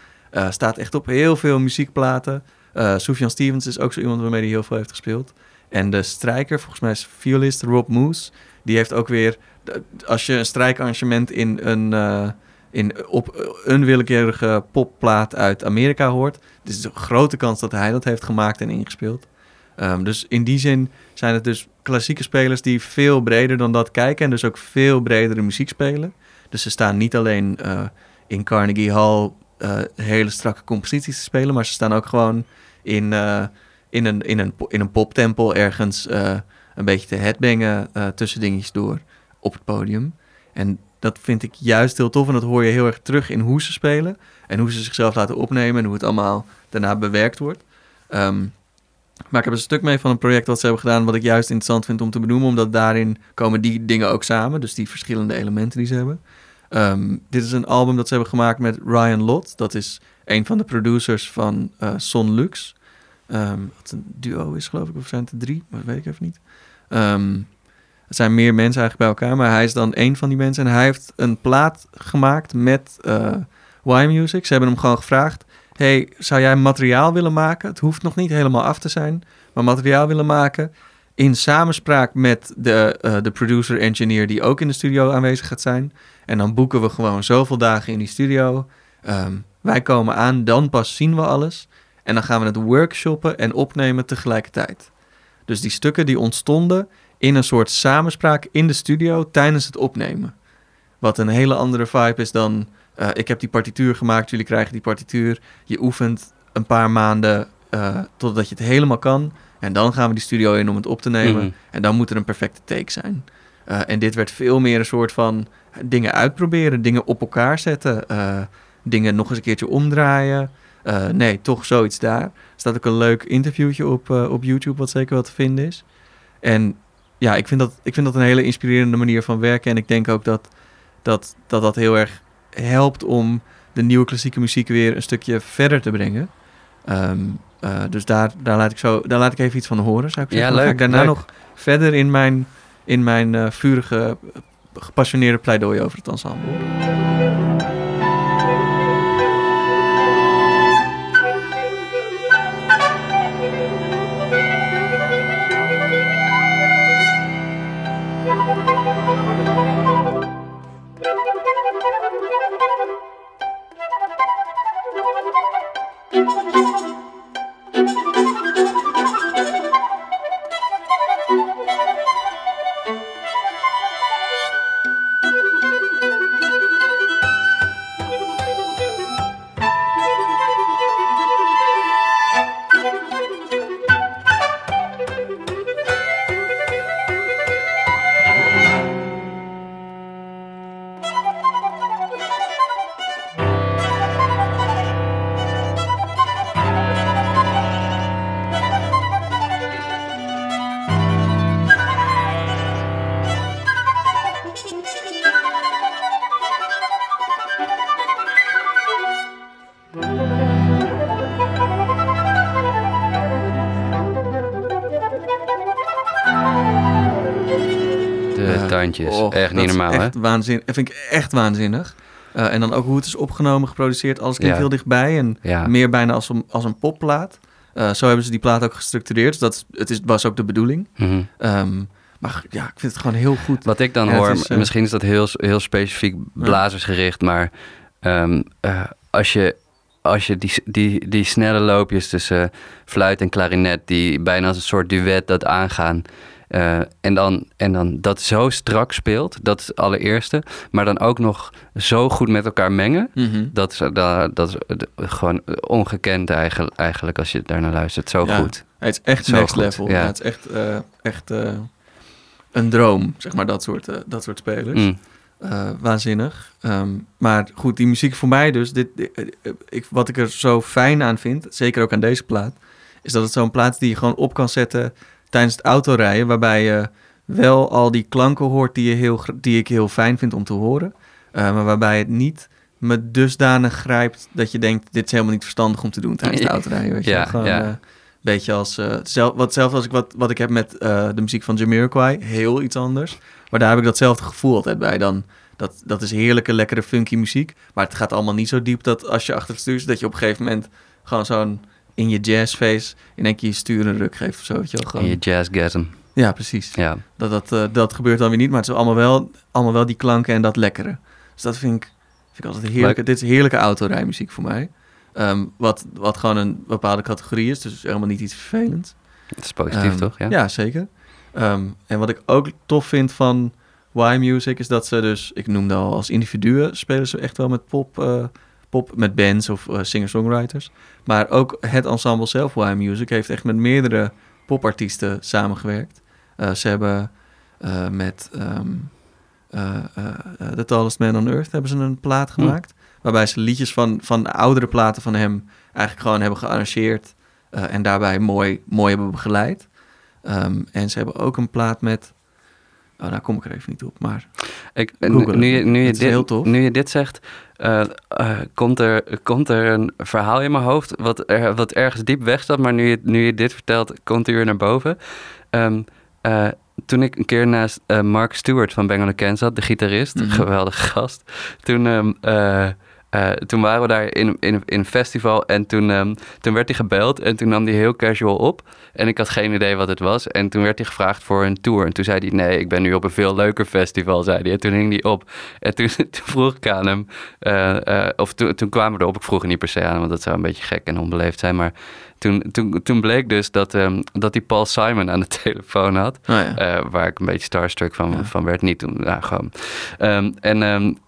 Staat echt op heel veel muziekplaten. Uh, Sufjan Stevens is ook zo iemand waarmee hij heel veel heeft gespeeld. En de strijker, volgens mij is violist Rob Moose, die heeft ook weer... Als je een strijkarrangement in een, in, op een willekeurige popplaat uit Amerika hoort... is het een grote kans dat hij dat heeft gemaakt en ingespeeld. Um, dus in die zin zijn het dus klassieke spelers die veel breder dan dat kijken... en dus ook veel bredere muziek spelen. Dus ze staan niet alleen uh, in Carnegie Hall uh, hele strakke composities te spelen... maar ze staan ook gewoon in, uh, in, een, in, een, in een poptempel ergens een beetje te headbangen tussen dingetjes door op het podium. En dat vind ik juist heel tof en dat hoor je heel erg terug in hoe ze spelen... en hoe ze zichzelf laten opnemen en hoe het allemaal daarna bewerkt wordt... Um, maar ik heb een stuk mee van een project wat ze hebben gedaan... wat ik juist interessant vind om te benoemen... omdat daarin komen die dingen ook samen. Dus die verschillende elementen die ze hebben. Um, dit is een album dat ze hebben gemaakt met Ryan Lott. Dat is een van de producers van uh, Son Lux. Um, wat een duo is, geloof ik. Of zijn het er drie? Dat weet ik even niet. Um, er zijn meer mensen eigenlijk bij elkaar... maar hij is dan een van die mensen. En hij heeft een plaat gemaakt met uh, Y-Music. Ze hebben hem gewoon gevraagd hey, zou jij materiaal willen maken? Het hoeft nog niet helemaal af te zijn, maar materiaal willen maken in samenspraak met de, uh, de producer-engineer die ook in de studio aanwezig gaat zijn. En dan boeken we gewoon zoveel dagen in die studio. Um, wij komen aan, dan pas zien we alles. En dan gaan we het workshoppen en opnemen tegelijkertijd. Dus die stukken die ontstonden in een soort samenspraak in de studio tijdens het opnemen. Wat een hele andere vibe is dan... Uh, ik heb die partituur gemaakt, jullie krijgen die partituur. Je oefent een paar maanden eh, totdat je het helemaal kan. En dan gaan we die studio in om het op te nemen. Mhm. En dan moet er een perfecte take zijn. Eh, en dit werd veel meer een soort van dingen uitproberen, dingen op elkaar zetten, eh, dingen nog eens een keertje omdraaien. Eh, nee, toch zoiets daar. Er staat ook een leuk interviewtje op, eh, op YouTube, wat zeker wel te vinden is. En ja, ik vind, dat, ik vind dat een hele inspirerende manier van werken. En ik denk ook dat dat, dat, dat heel erg helpt om de nieuwe klassieke muziek weer een stukje verder te brengen. Ehm, eh, dus daar, daar, laat ik zo, daar laat ik even iets van horen, zou ik Ja, zeggen. Ga leuk, ik daarna leuk. nog verder in mijn, in mijn eh, vurige, gepassioneerde pleidooi over het ensemble. Echt niet dat is normaal, hè? echt Waanzin, dat vind ik echt waanzinnig. Eh, en dan ook hoe het is opgenomen, geproduceerd. Alles klinkt Ja. heel dichtbij en Ja. meer bijna als een, als een popplaat. Eh, zo hebben ze die plaat ook gestructureerd. Dus dat het is, was ook de bedoeling. Mhm. Ehm, maar ja, ik vind het gewoon heel goed. Wat ik dan Ja, hoor, is, eh, misschien is dat heel, heel specifiek blazersgericht, maar ehm, eh, als je, als je die, die, die snelle loopjes tussen fluit en klarinet, die bijna als een soort duet dat aangaan, eh, en, dan, en dan dat zo strak speelt, dat is het allereerste, maar dan ook nog zo goed met elkaar mengen. Mhm. Dat is, dat, dat is eh, gewoon ongekend eigenlijk, eigenlijk als je daar naar luistert. Zo Ja. goed. Het is echt Zo next goed, level. ja. Ja. het is echt, eh, echt een droom, zeg maar, dat soort, dat soort spelers. Mm. Waanzinnig. Ehm, maar goed, die muziek voor mij dus, dit, dit- ik, wat ik er zo fijn aan vind, zeker ook aan deze plaat, is dat het zo'n plaat is die je gewoon op kan zetten tijdens het autorijden, waarbij je wel al die klanken hoort die, je heel, die ik heel fijn vind om te horen, eh, maar waarbij het niet me dusdanig grijpt dat je denkt, dit is helemaal niet verstandig om te doen tijdens het autorijden. Weet je? Ja. Gewoon, ja. eh, beetje als, eh zelf, wat, zelf als ik wat, wat ik heb met de muziek van Jamiroquai, heel iets anders. Maar daar heb ik datzelfde gevoel altijd bij. Dan, dat, dat is heerlijke, lekkere, funky muziek. Maar het gaat allemaal niet zo diep dat als je achter het stuur zit, dat je op een gegeven moment gewoon zo'n in je jazzface in één keer je stuur een ruk geeft of zo. Weet je wel, gewoon. En je jazzgasm. Ja, precies. Ja. Dat, dat, eh, dat gebeurt dan weer niet, maar het is allemaal wel, allemaal wel die klanken en dat lekkere. Dus dat vind ik, vind ik altijd heerlijke. Dit is heerlijke autorijmuziek voor mij. Ehm, wat, wat gewoon een bepaalde categorie is, dus helemaal niet iets vervelends. Dat is positief, Ehm, toch? Ja. Ja, zeker. Ehm, en wat ik ook tof vind van Y-Music is dat ze dus, ik noemde al als individuen, spelen ze echt wel met pop, eh, pop met bands of eh, singer-songwriters. Maar ook het ensemble zelf, Y-Music, heeft echt met meerdere popartiesten samengewerkt. Eh, ze hebben eh, met ehm, eh, eh, eh, The Tallest Man on Earth hebben ze een plaat Hm. gemaakt. Waarbij ze liedjes van, van de oudere platen van hem eigenlijk gewoon hebben gearrangeerd. en daarbij mooi, mooi hebben begeleid. Ehm, en ze hebben ook een plaat met... Oh, daar kom ik er even niet op, maar... Ik, nu, je, nu, je dit, nu je dit zegt, eh, eh, komt, er, komt er een verhaal in mijn hoofd wat, er, wat ergens diep weg staat, maar nu je, nu je dit vertelt, komt hij weer naar boven. Ehm, eh, toen ik een keer naast Mark Stewart van Bang Ken zat, de gitarist, Mhm. geweldige gast, toen, ehm, eh, toen waren we daar in, in, in een festival en toen, ehm, toen werd hij gebeld en toen nam hij heel casual op. En ik had geen idee wat het was. En toen werd hij gevraagd voor een tour. En toen zei hij, nee, ik ben nu op een veel leuker festival, zei hij. En toen hing hij op. En toen, [laughs] toen vroeg ik aan hem, eh, eh, of toen, toen kwamen we erop. Ik vroeg er niet per se aan, hem, want dat zou een beetje gek en onbeleefd zijn. Maar toen, toen, toen bleek dus dat, ehm, dat hij Paul Simon aan de [laughs] telefoon had. Oh ja. Waar ik een beetje starstruck van, Ja. van werd. Niet toen, nou, gewoon. Ehm, en,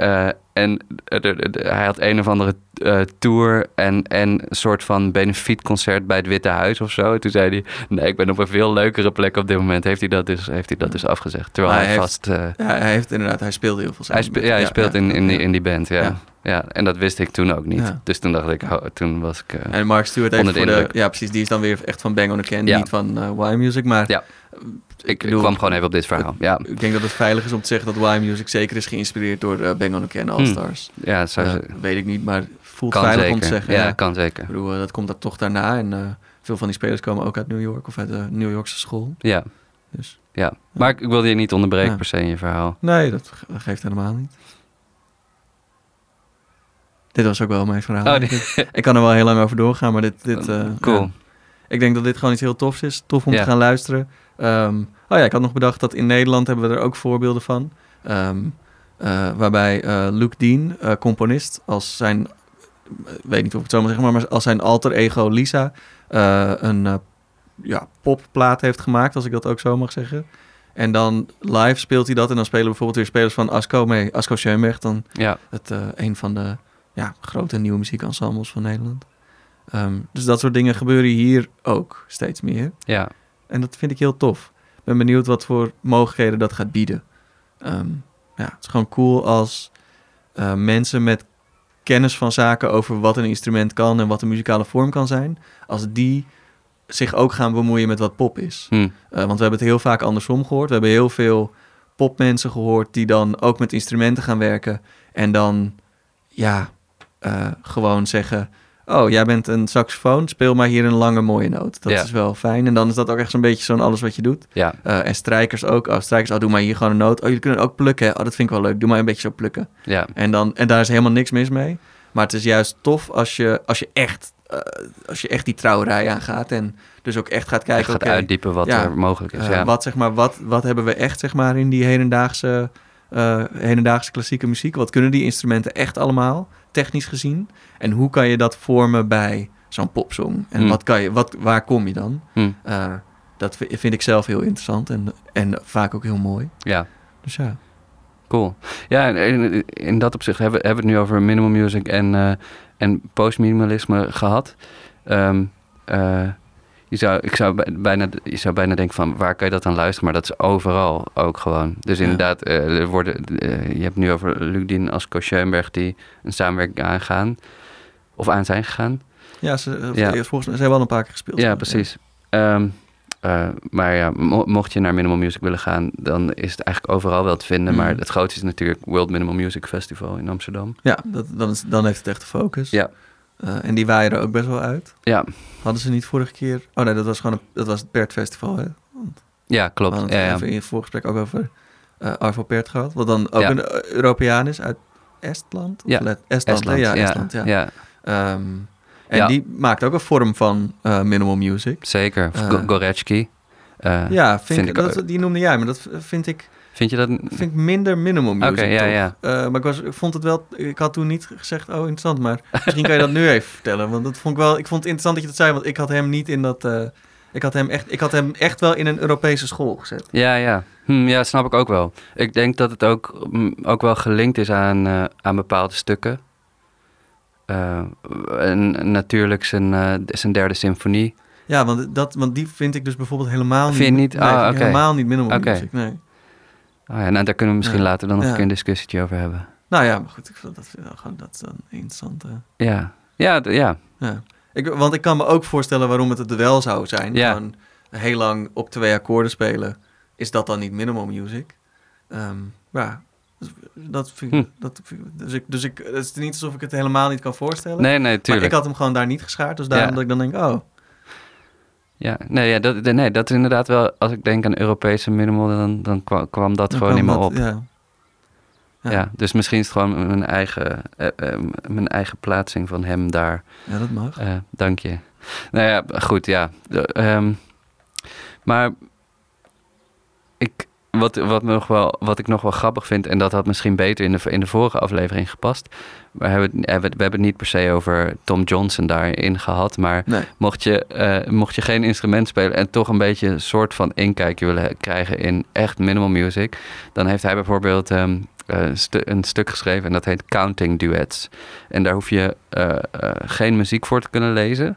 En de- de- de- hij had een of andere eh, tour en, en een soort van benefietconcert bij het Witte Huis of zo. En toen zei hij, nee, ik ben op een veel leukere plek op dit moment. Heeft hij dat dus, heeft hij dat dus afgezegd. Terwijl hij, vast... eh, Ja, hij heeft inderdaad, hij speelde heel veel hij, ja, hij speelt in, in, die, in die band, ja. Ja. en dat wist ik toen ook niet. Dus toen dacht ik, oh, toen was ik... eh, En Mark Stewart heeft voor de, ja precies, die is dan weer echt van Bang on the Can, niet van eh Y Music, maar Ik, bedoel, kwam gewoon even op dit verhaal. Ja, Ik denk dat het veilig is om te zeggen dat Y Music zeker is geïnspireerd door eh, Bang on the Can All Hmm. Stars. ja zou Eh, ze- weet ik niet, maar voelt kan veilig zeker. om te zeggen. ja, ja. kan zeker. Ik bedoel, eh, dat komt dat toch daarna en veel van die spelers komen ook uit New York of uit de New Yorkse school. Ja, Dus ja. Maar ik, ik wilde je niet onderbreken Ja. per se in je verhaal. nee, dat ge- dat geeft helemaal niet. Dit was ook wel mijn verhaal. Oh, Ik- Ik kan er wel heel lang over doorgaan, maar dit... dit [laughs] cool. ja. Ik denk dat dit gewoon iets heel tofs is. Tof om Ja. te gaan luisteren. Ehm, oh ja, ik had nog bedacht dat in Nederland hebben we er ook voorbeelden van. Ehm, eh, waarbij eh, Luke Dean, eh, componist, als zijn... Weet niet of ik het zo mag zeggen, maar als zijn alter ego Lisa... een ja, popplaat heeft gemaakt, als ik dat ook zo mag zeggen. En dan live speelt hij dat. En dan spelen bijvoorbeeld weer spelers van Asco mee. Asco Schoenberg, dan Ja, het, een van de ja, grote nieuwe muziekensembles van Nederland. Ehm, dus dat soort dingen gebeuren hier ook steeds meer. ja, En dat vind ik heel tof. Ben benieuwd wat voor mogelijkheden dat gaat bieden. Ehm, ja, het is gewoon cool als eh, mensen met kennis van zaken over wat een instrument kan en wat een muzikale vorm kan zijn, als die zich ook gaan bemoeien met wat pop is. hm, Eh, want we hebben het heel vaak andersom gehoord. We hebben heel veel popmensen gehoord die dan ook met instrumenten gaan werken. En dan, ja, eh, gewoon zeggen... Oh, jij bent een saxofoon, speel maar hier een lange mooie noot. Dat Ja. is wel fijn. En dan is dat ook echt zo'n beetje zo'n alles wat je doet. ja, Eh, en strijkers ook. Oh, strijkers, oh, doe maar hier gewoon een noot. Oh, jullie kunnen ook plukken. Oh, dat vind ik wel leuk. Doe maar een beetje zo plukken. ja, En, dan, en daar is helemaal niks mis mee. Maar het is juist tof als je, als je, echt, eh, als je echt die trouwerij aangaat. En dus ook echt gaat kijken... gaat oké, uitdiepen wat ja, er mogelijk is. eh, ja. wat, zeg maar, wat, wat hebben we echt zeg maar, in die hedendaagse, hedendaagse klassieke muziek? Wat kunnen die instrumenten echt allemaal, technisch gezien? En hoe kan je dat vormen bij zo'n popsong? En Hmm. wat kan je, wat, waar kom je dan? Hm, Eh, dat vi- vind ik zelf heel interessant en, en vaak ook heel mooi. ja. Dus ja. Cool. Ja, en in, in dat opzicht hebben, hebben we het nu over minimal music en, eh, en post-minimalisme gehad. Ehm, eh, je, zou, ik zou bij- bijna, je zou bijna denken van waar kan je dat aan luisteren? Maar dat is overal ook gewoon. Dus inderdaad, eh, er worden, eh, je hebt nu over Luc Dien als Schoenberg die een samenwerking aangaan. Of aan zijn gegaan. Ja, ze, eh, Ja. volgens ze hebben wel een paar keer gespeeld. Ja, precies. Ehm, eh, maar ja, mo- mocht je naar Minimal Music willen gaan, dan is het eigenlijk overal wel te vinden. Mm. Maar het grootste is natuurlijk World Minimal Music Festival in Amsterdam. Ja, dat, dan, is, dan heeft het echt de focus. Ja. Eh, en die waaien er ook best wel uit. Ja, Hadden ze niet vorige keer... Oh nee, dat was gewoon een, dat was het Pert Festival, hè? ja We klopt. hadden Ja, even in het voorgesprek ook over eh Arvo Pärt gehad. Wat dan ook Ja. een eh, Europeaan is uit Estland? Of Ja, Let- Estland. Ja, Estland, ja. ja, Ehm, en die maakt ook een vorm van minimal music. zeker. Of. Go- Goretzky. Eh, ja, vind, vind ik, dat, die noemde jij, maar dat vind ik, Vind je dat... vind ik minder minimal music. Oké, ja, ja. Eh, maar ik, was, ik vond het wel, ik had toen niet gezegd, oh interessant, maar misschien kan je dat nu even vertellen. Want dat vond ik wel, ik vond het interessant dat je dat zei, want ik had hem niet in dat, eh, ik had hem echt, ik had hem echt wel in een Europese school gezet. Ja, ja. Hm, ja, snap ik ook wel. Ik denk dat het ook, mm, ook wel gelinkt is aan, eh, aan bepaalde stukken. En natuurlijk zijn, zijn derde symfonie. Ja, want, dat, want die vind ik dus bijvoorbeeld helemaal niet... Vind je niet? Nee, oké. helemaal niet minimal Oké. music, nee. Oh ja, nou, daar kunnen we misschien Ja. later dan nog Ja. een een discussietje over hebben. Nou ja, maar goed, ik vind dat, gewoon, dat is dan interessant. eh. Ja, ja, ja. ja. Ik, want ik kan me ook voorstellen waarom het het wel zou zijn. Ja. Gewoon heel lang op twee akkoorden spelen. Is dat dan niet minimal music? Ehm, ja, dus dat vind ik... Hm. Dat vind ik- dus, ik, dus ik, het is niet alsof ik het helemaal niet kan voorstellen. Nee, nee, maar tuurlijk. ik had hem gewoon daar niet geschaard. Dus daarom dat ik dan denk, oh... Ja, nee, ja, dat, nee, dat is inderdaad wel... Als ik denk aan Europese minimal, dan, dan kwam, kwam dat dan gewoon kwam niet meer dat- op. Ja. Ja. dus misschien is het gewoon mijn eigen, eh, eh, mijn eigen plaatsing van hem daar. ja, dat mag. Eh, dank je. Nou ja, goed, ja. Ehm, maar wat, wat, nog wel, wat ik nog wel grappig vind, en dat had misschien beter in de, in de vorige aflevering gepast. We hebben, het- we hebben het niet per se over Tom Johnson daarin gehad. Maar Nee. mocht je, eh, mocht je geen instrument spelen en toch een beetje een soort van inkijkje willen krijgen in echt minimal music, dan heeft hij bijvoorbeeld ehm, eh, een stu- een stuk geschreven en dat heet Counting Duets. En daar hoef je eh, eh, geen muziek voor te kunnen lezen.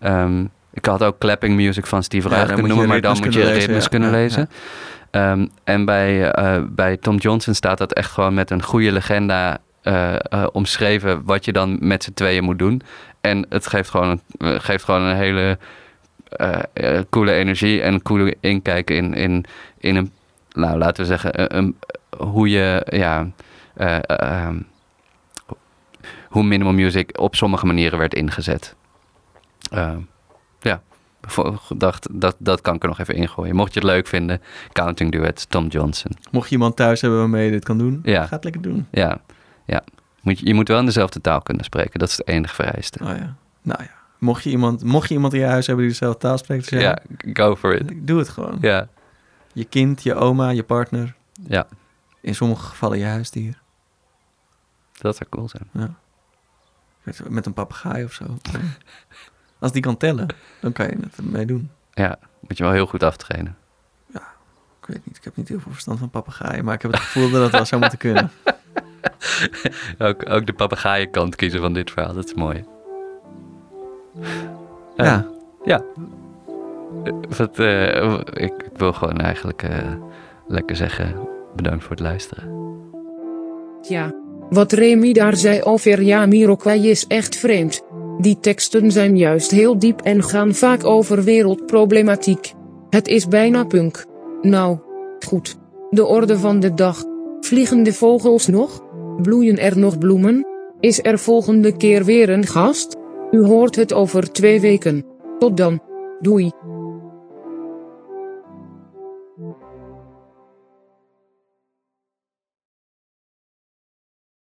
Ehm, ik had ook clapping music van Steve Reich kunnen moet je noemen, maar dan moet je kunnen lezen, ritmes ja. kunnen Ja, Ehm, en bij, eh, bij Tom Johnson staat dat echt gewoon met een goede legenda eh, eh, omschreven wat je dan met z'n tweeën moet doen. En het geeft gewoon een, geeft gewoon een hele coole energie en een coole inkijk in, in, in een, nou laten we zeggen, een, hoe je, ja, eh, eh, ehm, hoe minimal music op sommige manieren werd ingezet. Ja, dacht dat, dat kan ik er nog even ingooien. Mocht je het leuk vinden, Counting Duets, Tom Johnson. Mocht je iemand thuis hebben waarmee je dit kan doen, Ja. ga het lekker doen. Ja, ja. Moet je, je moet wel in dezelfde taal kunnen spreken. Dat is het enige vereiste. Oh ja. Nou ja. Mocht je iemand, mocht je iemand in je huis hebben die dezelfde taal spreekt, dus Ja, go for it. doe het gewoon. Ja, Je kind, je oma, je partner. ja, In sommige gevallen je huisdier. dat zou cool zijn. Met- Met een papegaai of zo. [laughs] Als die kan tellen, dan kan je het ermee doen. Ja, moet je wel heel goed aftrainen. Ik weet niet, ik heb niet heel veel verstand van papegaaien, maar ik heb het gevoel dat het wel zou moeten kunnen. [laughs] Ook, ook de papegaaienkant kiezen van dit verhaal, dat is mooi. Eh, ja, Ja. Eh, Wat, eh, ik, ik wil gewoon eigenlijk eh, lekker zeggen, bedankt voor het luisteren. Ja. Wat Remy daar zei over Jamiroquai is echt vreemd. Die teksten zijn juist heel diep en gaan vaak over wereldproblematiek. Het is bijna punk. Nou, goed. De orde van de dag. Vliegen de vogels nog? Bloeien er nog bloemen? Is er volgende keer weer een gast? U hoort het over twee weken. Tot dan. Doei.